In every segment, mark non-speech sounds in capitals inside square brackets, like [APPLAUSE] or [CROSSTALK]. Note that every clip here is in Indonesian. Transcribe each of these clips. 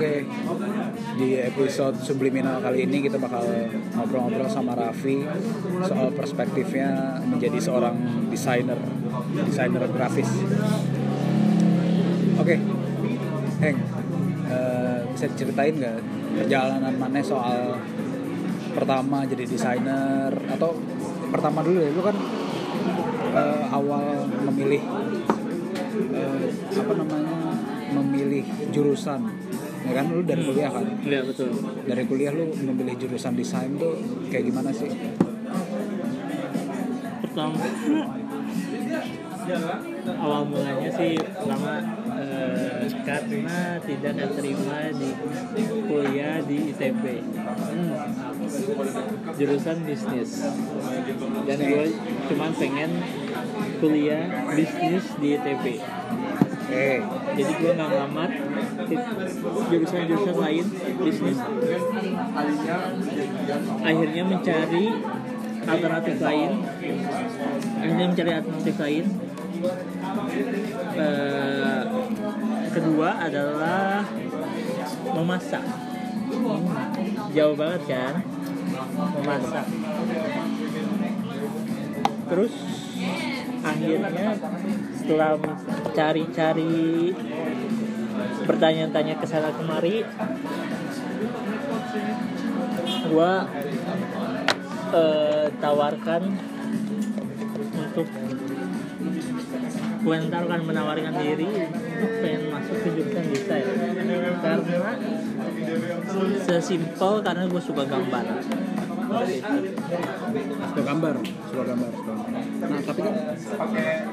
Oke, di episode subliminal kali ini kita bakal ngobrol-ngobrol sama Raffi soal perspektifnya menjadi seorang desainer, desainer grafis. Oke, Heng, eh, bisa diceritain nggak perjalanan mana soal pertama jadi desainer? Atau pertama dulu ya, lu kan eh, awal memilih eh, apa namanya memilih jurusan ya kan? Lu dari kuliah kan? Iya betul. dari kuliah lu memilih jurusan desain tuh kayak gimana sih? Pertama awal mulanya sih pertama eh, karena tidak terima di kuliah di ITB Hmm. jurusan bisnis. Dan gue cuman pengen kuliah bisnis di ITB eh. Jadi gue nggak ngelamar di- jurusan-jurusan lain bisnis akhirnya mencari alternatif lain. Akhirnya mencari alternatif lain. Eh, kedua adalah memasak. Hmm, jauh banget kan? Memasak. Terus akhirnya setelah cari-cari bertanya-tanya ke sana kemari. Gua eh, tawarkan untuk gue ntar akan menawarkan diri untuk pengen masuk ke jurusan desain. Karena sesimpel karena gue suka gambar suka gambar suka gambar nah tapi kan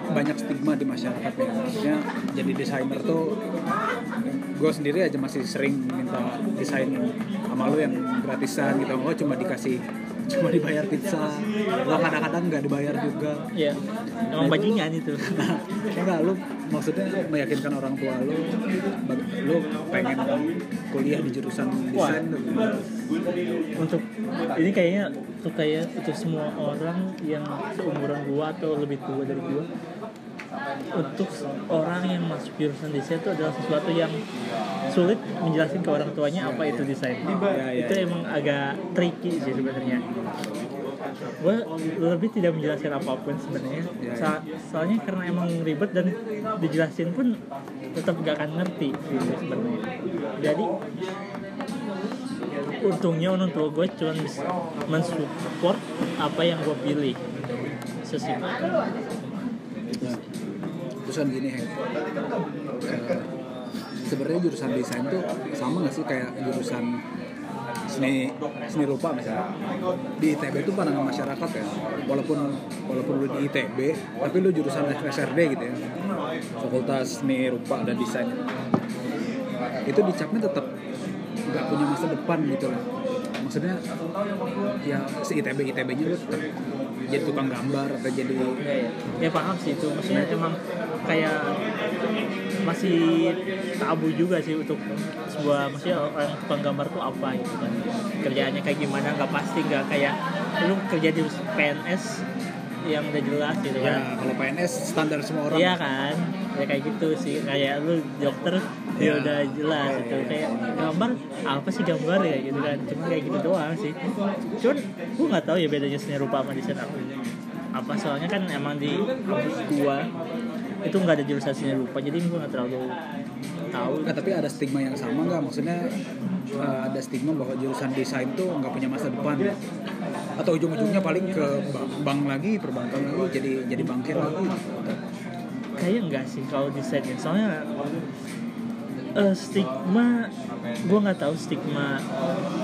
banyak stigma di masyarakat ya. Maksudnya jadi desainer tuh gue sendiri aja masih sering minta desain sama lu yang gratisan gitu. Oh cuma dikasih [LAUGHS] cuma dibayar pizza. Lo kadang-kadang nggak dibayar juga. Ya emang bajingan itu. [LAUGHS] Nah enggak lu maksudnya meyakinkan orang tua lu lu pengen kuliah di jurusan desain tuh gimana? Untuk ini kayaknya untuk kayak untuk semua orang yang seumuran gua atau lebih tua dari gua untuk orang yang masuk jurusan desain itu adalah sesuatu yang sulit menjelaskan ke orang tuanya apa itu desain. Ya, ya, itu ya. emang agak tricky sih sebenarnya. Gue lebih tidak menjelaskan apa pun sebenarnya. Ya, ya. So- soalnya karena emang ribet dan dijelasin pun tetap gak akan ngerti gitu sebenarnya. Jadi untungnya orang tua gue cuma mensupport apa yang gue pilih. Sesimpel. Nah, terus kan gini Hank Eh, sebenarnya jurusan desain tuh sama nggak sih kayak jurusan seni seni rupa misalnya? Di ITB itu pandangan masyarakat ya walaupun walaupun lu di ITB tapi lu jurusan SRD gitu ya. Fakultas Seni Rupa dan Desain. Itu dicapnya tetap nggak punya masa depan gitu loh maksudnya ya si ITB ITB nya lu tetap jadi tukang gambar atau jadi ya, ya. ya paham sih itu. Maksudnya emang kayak masih tabu juga sih untuk sebuah maksudnya orang tukang gambar tuh apa gitu kan. Kerjaannya kayak gimana nggak pasti nggak kayak lu kerja di PNS yang udah jelas gitu kan Ya, kalau PNS standar semua orang. Iya kan, ya kayak gitu sih. Kayak lu dokter dia Ya. udah jelas Iya, itu iya. kayak gambar apa sih gambar ya gitu kan. Cuma kayak gitu doang sih. Cuman gua nggak tahu ya bedanya seni rupa sama desain apa. Apa soalnya kan emang di kampus gua itu nggak ada jurusan seni rupa jadi gua nggak terlalu tahu. Nah, tapi ada stigma yang sama nggak? Maksudnya eh, ada stigma bahwa jurusan desain tuh nggak punya masa depan. Atau ujung-ujungnya paling ke ba- bank lagi, perbankan lagi, jadi jadi bankir lagi. Kayaknya enggak sih kalau desainnya soalnya eh, stigma gue nggak tahu stigma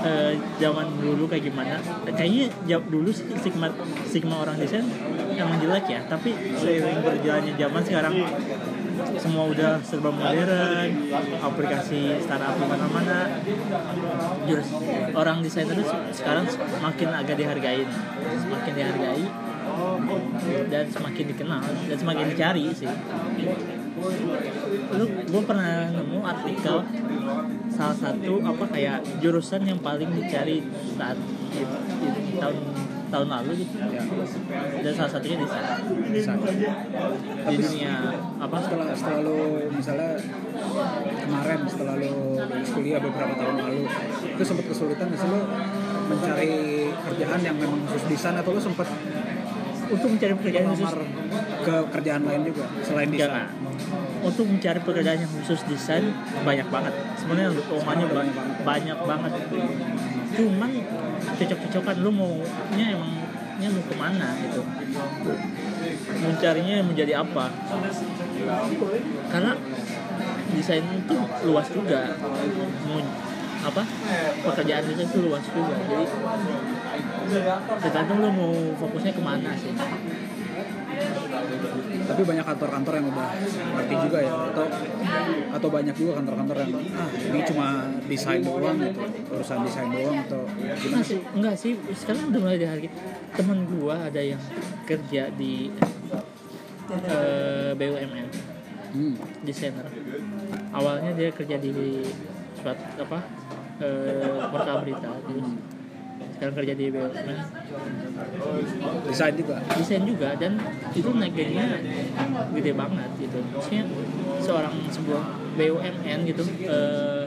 eh, zaman dulu kayak gimana. Kayaknya jawab dulu stigma stigma orang desain emang jelek ya. Tapi seiring berjalannya zaman sekarang semua udah serba modern aplikasi startup di mana-mana. Jurus orang desainer itu sekarang semakin agak dihargain semakin dihargai dan semakin dikenal dan semakin dicari sih. Lu gue pernah nemu artikel salah satu apa kayak jurusan yang paling dicari saat di tahun tahun lalu gitu. Ya. Dan salah satunya di sana. Di dunia apa? setelah setelah lu misalnya kemarin setelah lulus kuliah beberapa tahun lalu itu sempat kesulitan nggak sih lu mencari kerjaan yang memang khusus desain atau lu sempat untuk mencari pekerjaan khusus? ke kerjaan lain juga selain desain jangan untuk mencari pekerjaan yang khusus desain banyak banget. Sebenarnya lowongannya ba- Banyak banget. banyak banget cuman cocok-cocokan lu maunya emangnya mau ke mana gitu? Mencarinya menjadi apa? Karena desain itu luas juga. Mau apa? Pekerjaan desain itu luas juga. Jadi tergantung lu mau fokusnya ke mana sih tapi banyak kantor-kantor yang udah ngerti juga ya atau atau banyak juga kantor-kantor yang ah ini cuma desain doang gitu urusan desain doang atau gimana sih, enggak sih. Sekarang udah mulai dihargai. Temen gua ada yang kerja di eh, BUMN, hmm. desainer. Awalnya dia kerja di suatu apa? Eh, portal berita. Terus sekarang kerja di BUMN, desain juga? Desain juga dan itu naik gajinya gede banget gitu. Maksudnya seorang sebuah BUMN gitu eh,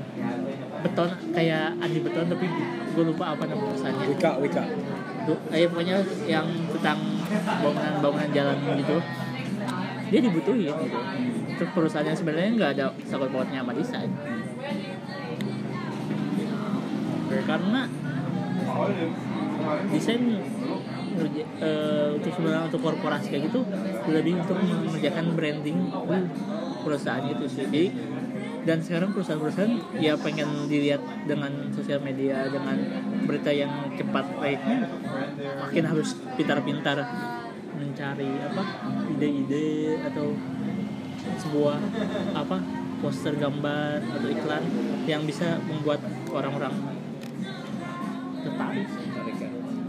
beton kayak Andi Beton tapi gue lupa apa nama perusahaannya. Wika Wika. Tuh, eh pokoknya yang tentang bangunan-bangunan jalan gitu. Dia dibutuhin gitu. Terus perusahaannya sebenarnya nggak ada sakut pautnya sama desain. Karena desain eh, untuk sebenarnya untuk korporasi kayak gitu lebih untuk mengerjakan branding perusahaan itu sih. Jadi dan sekarang perusahaan-perusahaan ya pengen dilihat dengan sosial media dengan berita yang cepat baiknya makin harus pintar-pintar mencari apa ide-ide atau sebuah apa poster gambar atau iklan yang bisa membuat orang-orang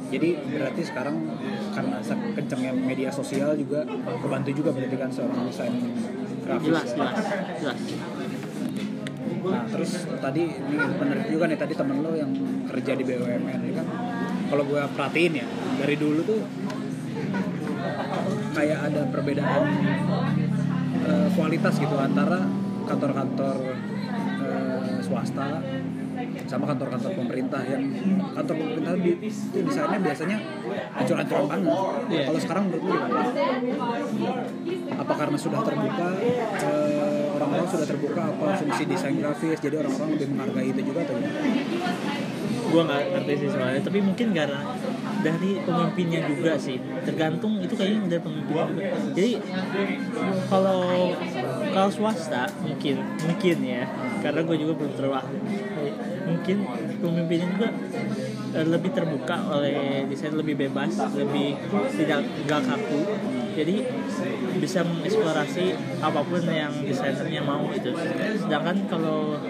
Jadi berarti sekarang karena kencangnya media sosial juga kebantu juga berarti kan seorang desain grafis. jelas ya. jelas jelas Nah terus tadi ini bener juga nih tadi temen lo yang kerja di BUMN ini kan kalau gue perhatiin ya dari dulu tuh kayak ada perbedaan eh, kualitas gitu antara kantor-kantor eh, swasta sama kantor-kantor pemerintah yang kantor pemerintah di, itu desainnya biasanya ancur-ancuran banget. Iya. Kalau sekarang menurut gimana? Apa karena sudah terbuka eh, orang-orang sudah terbuka apa fungsi desain grafis jadi orang-orang lebih menghargai itu juga atau gimana? gue nggak ngerti sih soalnya tapi mungkin karena dari pemimpinnya juga sih tergantung itu kayaknya dari pemimpinnya juga jadi kalau kalau swasta mungkin mungkin ya karena gue juga belum terlalu. Mungkin pemimpinnya juga eh, lebih terbuka oleh desain lebih bebas lebih tidak nggak kaku. Jadi bisa mengeksplorasi apa pun yang desainernya mau itu sedangkan kalau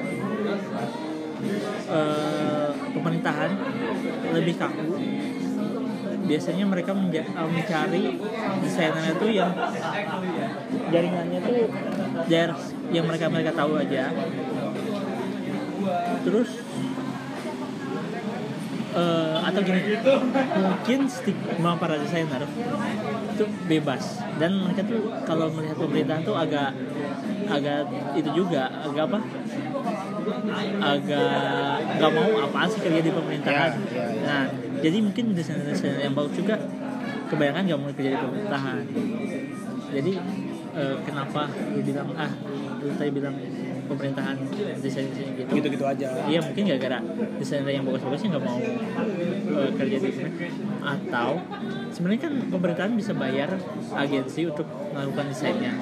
eh, pemerintahan lebih kaku biasanya mereka eh, mencari desainernya tuh yang jaringannya tuh daerah yang mereka mereka tahu aja. Terus eh, atau gini. Mungkin stigma para desainer itu bebas. Dan mereka tuh kalau melihat pemerintahan tuh agak agak itu juga agak apa? Agak nggak mau apa sih kerja di pemerintahan? Ya, ya, ya. nah jadi mungkin desainer-desainer yang bagus juga kebanyakan nggak mau kerja di pemerintahan. Jadi eh, kenapa lu bilang ah lu tadi bilang pemerintahan desain desain gitu. Gitu-gitu aja. Iya mungkin gara-gara desainer yang bagus-bagusnya nggak mau eh, kerja di sini. Atau sebenarnya kan pemerintahan bisa bayar agensi untuk melakukan desainnya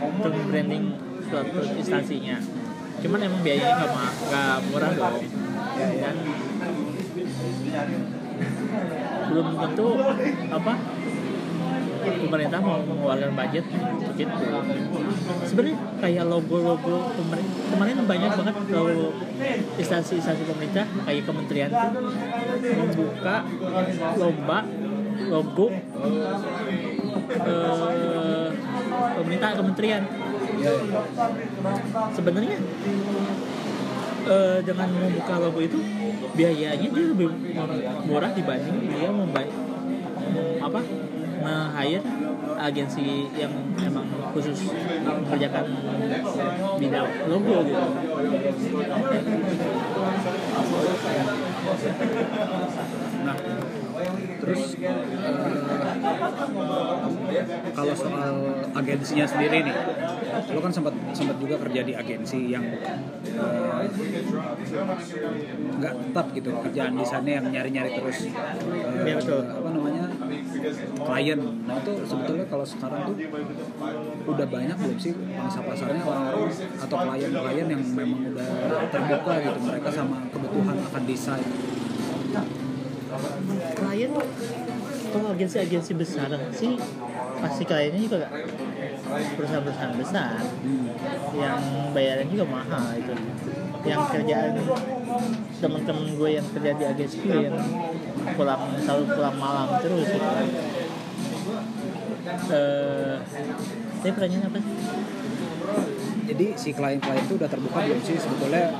untuk branding suatu instansinya. Cuman emang biayanya nggak nggak murah dong dan belum tentu apa pemerintah mau mengeluarkan budget untuk sebenarnya kayak logo-logo pemerintah kemarin banyak banget kalau instansi-instansi pemerintah kayak kementerian membuka lomba logo eh, pemerintah kementerian Ya, ya. sebenarnya eh, dengan membuka logo itu biayanya dia lebih murah dibanding dia membayar apa nge-hire agensi yang emang khusus mengerjakan bidang logo gitu. Nah, terus eh, kalau soal agensinya sendiri nih, lo kan sempat sempat juga kerja di agensi yang eh, nggak tetap gitu kerjaan di sana yang nyari-nyari terus eh, Iya, betul. apa namanya klien. Nah itu sebetulnya kalau sekarang tuh udah banyak belum sih pangsa pasarnya orang-orang atau klien-klien yang memang udah terbuka gitu mereka sama kebutuhan akan desain. Klien kalau agensi-agensi besar sih? Pasti kliennya juga gak perusahaan-perusahaan besar. Yang bayaran juga mahal itu. Yang kerjaan teman-teman gue yang kerja di agensi yang pulang selalu pulang malam terus gitu. eh saya pertanyaan apa sih? jadi si klien-klien itu udah terbuka belum sih? Sebetulnya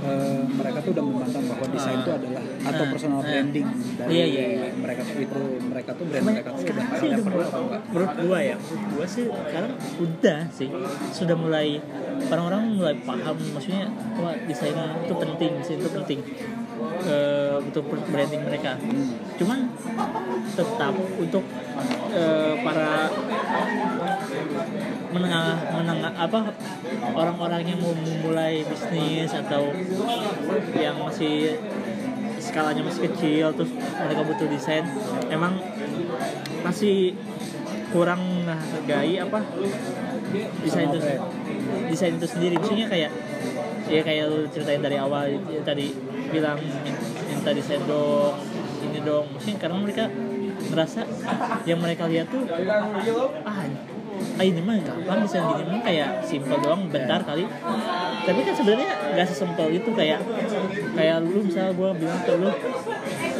eh, mereka tuh udah memandang bahwa desain itu adalah atau Ah, personal ah. branding dari Iya, iya, iya. mereka tuh itu mereka tuh brand mereka tuh sudah sih udah perlu apa enggak? menurut gua ya menurut gua sih sekarang udah sih sudah mulai orang-orang mulai paham maksudnya wah desain itu penting desain itu penting eh, untuk branding mereka. Cuman tetap untuk eh, para menengah menengah apa orang-orang yang mau memulai bisnis atau yang masih skalanya masih kecil terus mereka butuh desain emang masih kurang menghargai apa desain itu desain itu sendiri. Maksudnya kayak ya kayak lu ceritain dari awal ya, tadi bilang min- minta desain dong ini dong. Maksudnya karena mereka merasa yang mereka lihat tuh ah ah ini mah gampang desain gini mah kayak simpel doang bentar kali. Tapi kan sebenarnya nggak sesimpel itu kayak kayak lu misalnya gue bilang ke lu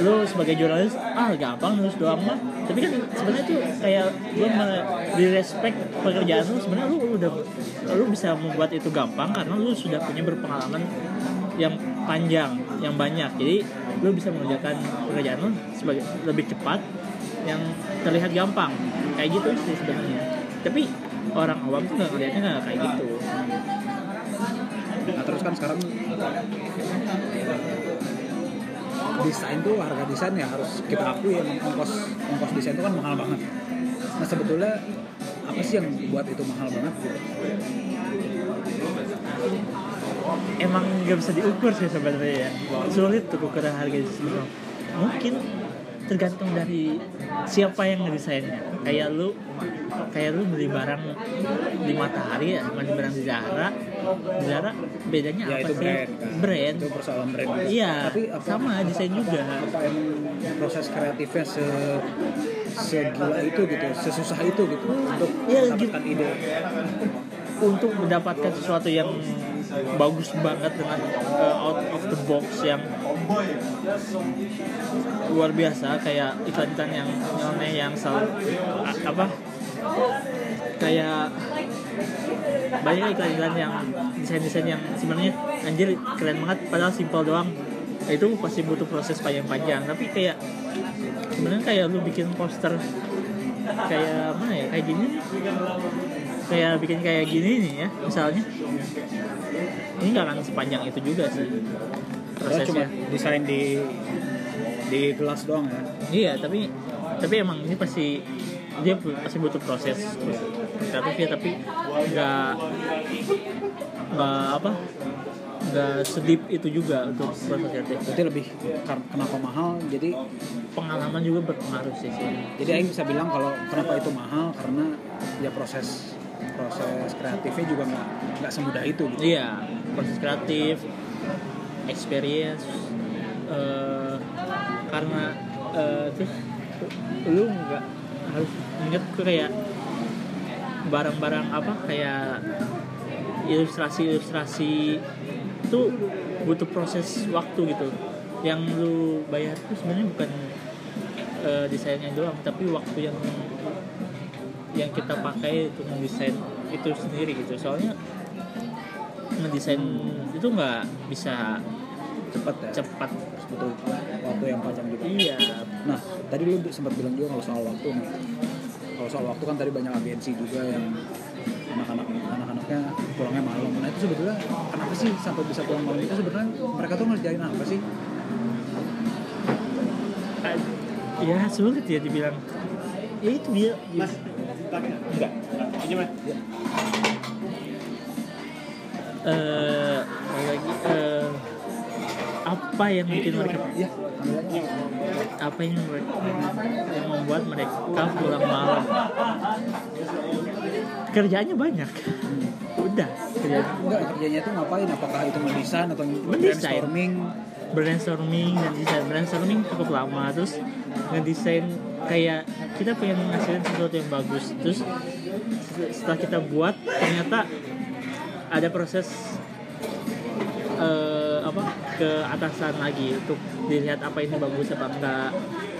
lu sebagai jurnalis ah gampang nulis doang mah. Tapi kan sebenarnya tuh kayak lu me- di respect pekerjaan lu sebenarnya lu udah lu bisa membuat itu gampang karena lu sudah punya berpengalaman yang panjang yang banyak. Jadi lu bisa mengerjakan pekerjaan lu sebagai lebih cepat yang terlihat gampang. Kayak gitu sih sebenarnya tapi orang awam tuh nggak ngeliatnya nggak kayak gitu. Nah terus kan sekarang desain tuh harga desain ya harus kita akui ya ongkos ongkos desain itu kan mahal banget. Nah sebetulnya apa sih yang buat itu mahal banget gitu? emang nggak bisa diukur sih sebenarnya ya. Sulit tuh ukuran harga di sini mungkin tergantung dari siapa yang ngedesainnya kayak lu kayak lu beli barang di matahari ya sama di barang di Zara. Zara bedanya ya apa itu sih? brand kan? Brand. Itu persoalan brand. Iya tapi apa, sama desain juga. apa emang proses kreatifnya se segila itu gitu sesusah itu gitu untuk Iya, mendapatkan ide. Untuk mendapatkan sesuatu yang bagus banget dengan uh, out of the box yang luar biasa kayak iklan-iklan yang nyeleneh yang selalu apa? Kayak banyak iklan-iklan yang desain-desain yang sebenarnya anjir keren banget padahal simpel doang. Nah, itu pasti butuh proses panjang-panjang tapi kayak sebenarnya kayak lu bikin poster kayak mana ya kayak gini kayak bikin kayak gini nih ya misalnya. Ini nggak akan sepanjang itu juga sih Cuma prosesnya. desain di di gelas doang ya. Iya tapi tapi emang ini pasti dia pasti butuh proses. Kreatifnya tapi nggak nggak apa nggak sedip itu juga untuk proses kreatif berarti lebih kenapa mahal? Jadi pengalaman juga berpengaruh sih sih. Jadi Aing bisa bilang kalau kenapa itu mahal? Karena ya proses proses kreatifnya juga nggak nggak semudah itu gitu. Iya proses kreatif experience eh, karena eh, terus lu nggak harus inget ke kayak barang-barang apa kayak ilustrasi-ilustrasi itu butuh proses waktu gitu. Yang lu bayar itu sebenarnya bukan eh, desainnya doang tapi waktu yang yang kita pakai untuk mendesain itu sendiri gitu. Soalnya ngedesain itu nggak bisa cepat ya? Cepat. Butuh waktu yang panjang juga. Iya. Nah tadi lu sempat bilang juga kalau soal waktu nih. Kalau soal waktu kan tadi banyak agensi juga yang anak-anak anak-anaknya pulangnya malam. Nah itu sebetulnya kenapa sih sampai bisa pulang malam? Itu sebenarnya mereka tuh ngerjain apa sih? Ya sulit ya dibilang. Ya itu dia. Mas, pakai enggak? Ini mas. eh eh, apa yang bikin mereka? iya. Aja. apa yang membuat mereka pulang malam? Kerjaannya banyak. Udah. Kerjaan enggak kerjanya tuh ngapain? Apakah itu mendesain atau Mendesain. brainstorming? Brainstorming dan desain. Brainstorming cukup lama terus ngedesain kayak kita pengen ngasilin sesuatu yang bagus. Terus setelah kita buat ternyata ada proses apa ke atasan lagi untuk dilihat apa ini bagus apa enggak.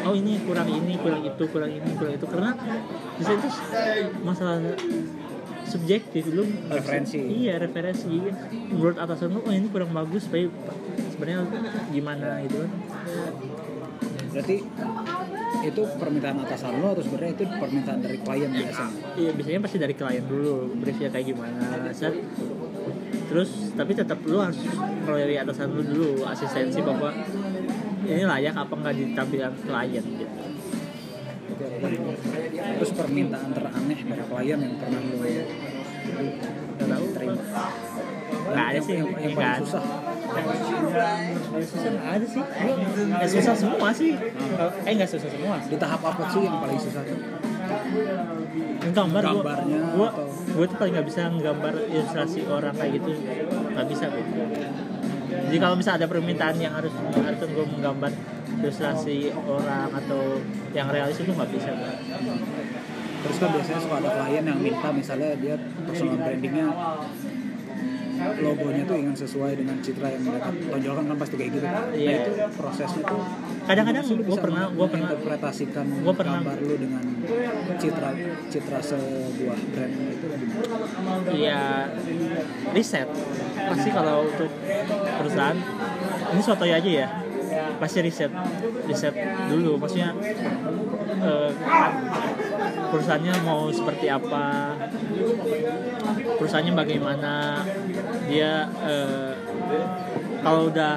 Oh ini kurang ini kurang itu kurang ini kurang itu. Karena desain itu masalah subjektif lu Referensi. iya referensi. Menurut atasan lu oh ini kurang bagus tapi sebenarnya gimana? Gitu kan. Berarti itu permintaan atasan lo atau sebenarnya itu permintaan dari klien biasanya? Iya biasanya pasti dari klien dulu briefnya kayak gimana set. Terus tapi tetap lu harus melalui atasan lu dulu asistensi bahwa ini layak apa nggak ditampilkan klien gitu. Terus permintaan teraneh dari klien yang pernah lo nggak tahu terima? Nggak ada sih yang, yang, yang nggak paling susah susah ada sih eh, susah semua sih. Eh nggak susah semua sih di tahap apa sih yang paling susah. Tuh gambar gua, Gambarnya gua, atau- gua tuh paling nggak bisa nggambar ilustrasi orang kayak gitu. Nggak bisa gua. Jadi kalau misalnya ada permintaan yang harus harus gue menggambar ilustrasi orang atau yang realis itu nggak bisa gua. terus kan biasanya suka ada klien yang minta misalnya dia personal brandingnya logonya tuh ingin sesuai dengan citra yang mereka tonjolkan kan pasti kayak gitu kan. Nah Iya. itu prosesnya tuh Kadang-kadang bisa pernah- gua pernah- menginterpretasikan gua pernah- gambar lu dengan citra citra sebuah brand itu gimana? ya riset. Pasti kalau untuk perusahaan ini suatu aja ya. Pasti riset. Riset dulu. Maksudnya eh, perusahaannya mau seperti apa? Perusahaannya bagaimana dia eh, kalau udah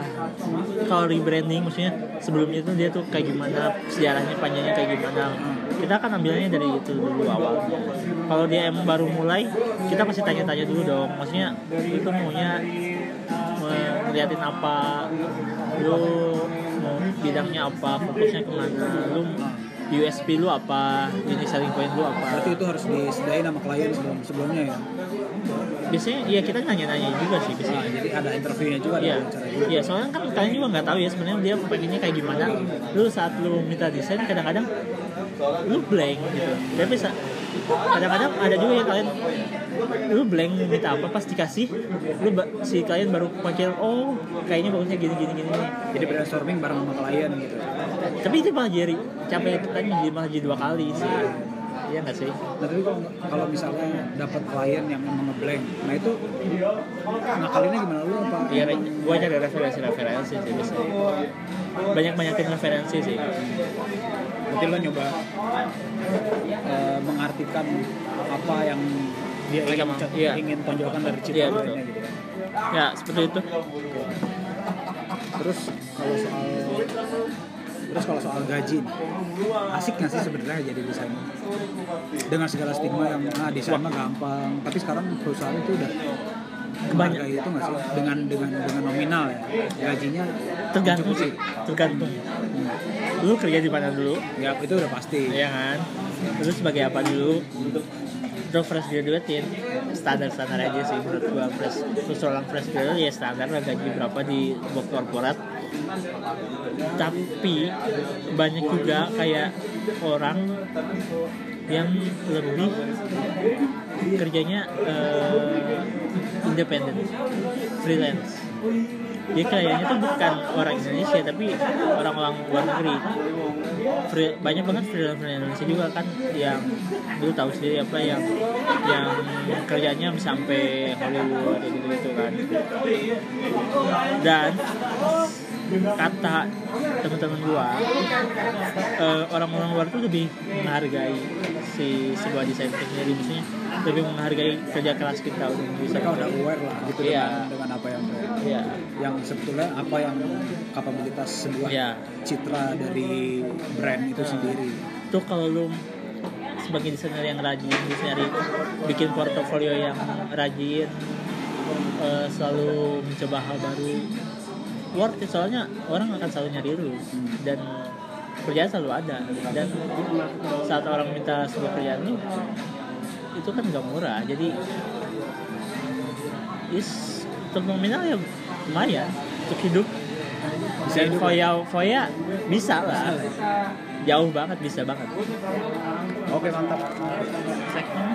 kalau rebranding maksudnya sebelumnya itu dia tuh kayak gimana sejarahnya panjangnya kayak gimana. Kita kan ambilnya dari itu dulu awalnya kalau dia emang baru mulai kita pasti tanya-tanya dulu dong. Maksudnya itu maunya mau ngeliatin apa? Lu mau bidangnya apa? Fokusnya ke mana? Lu USP lu apa? Unique selling point lu apa? Berarti itu harus disediain sama klien sebelum sebelumnya ya biasanya ya kita nanya-nanya juga sih nah, biasanya jadi ada interviewnya juga Iya, juga. Iya soalnya kan kalian juga nggak tahu ya sebenarnya dia pengennya kayak gimana. Lu saat lu minta desain kadang-kadang lu blank gitu. Tapi kadang-kadang ada juga yang kalian lu blank minta apa pas dikasih lu si klien baru mikir oh kayaknya bagusnya gini gini gini jadi brainstorming bareng sama klien gitu. Tapi itu malah jadi capek kan jadi malah jadi dua kali sih iya nggak sih Nah tapi kalau kalau misalnya dapat klien yang emang ngeblank, nah itu ngakalinnya gimana lu apa? Iya, gua cari referensi-referensi sih biasanya. Banyak-banyakin referensi sih. Berarti lo nyoba eh, mengartikan apa yang dia ingin. Iya. ingin tonjolkan dari citra Iya, betul. gitu. Ya, seperti itu. Terus kalau soal terus kalau soal gaji, nih, asik nggak sih sebenarnya jadi desainer? Dengan segala stigma yang ah desain mah gampang, tapi sekarang perusahaan itu udah Banyak. menghargai itu nggak sih dengan dengan dengan nominal ya gajinya Tergantung sih, tergantung. Lu kerja di mana dulu, ya itu udah pasti ya kan? Terus sebagai apa dulu? Terus fresh graduate standar-standar aja sih menurut gua fresh terus orang fresh graduate ya standar lah gaji berapa di sebuah korporat tapi banyak juga kayak orang yang lebih kerjanya eh, independen freelance. Dia kayaknya tuh bukan orang Indonesia tapi orang-orang luar negeri. Free- banyak banget freelance freelance Indonesia juga kan yang dulu tahu sendiri apa yang yang kerjanya sampai Hollywood gitu gitu kan. Dan kata teman-teman gua eh, orang-orang luar tuh lebih menghargai si sebuah desain sendiri misalnya lebih menghargai kerja keras kita untuk bisa mereka udah aware lah gitu Iya. dengan dengan apa yang Iya. yang sebetulnya apa yang kapabilitas sebuah Iya. citra dari brand itu sendiri Tuh kalau lu sebagai desainer yang rajin nyari bikin portofolio yang rajin eh, selalu mencoba hal baru worth it soalnya orang akan selalu nyari lu. Dan kerjaan selalu ada. Dan saat orang minta sebuah kerjaan lu itu kan gak murah. Jadi is untuk nominal ya lumayan. Untuk hidup Bisa dan hidup foya foya bisa lah. Jauh banget bisa banget. Oke mantap. Segmen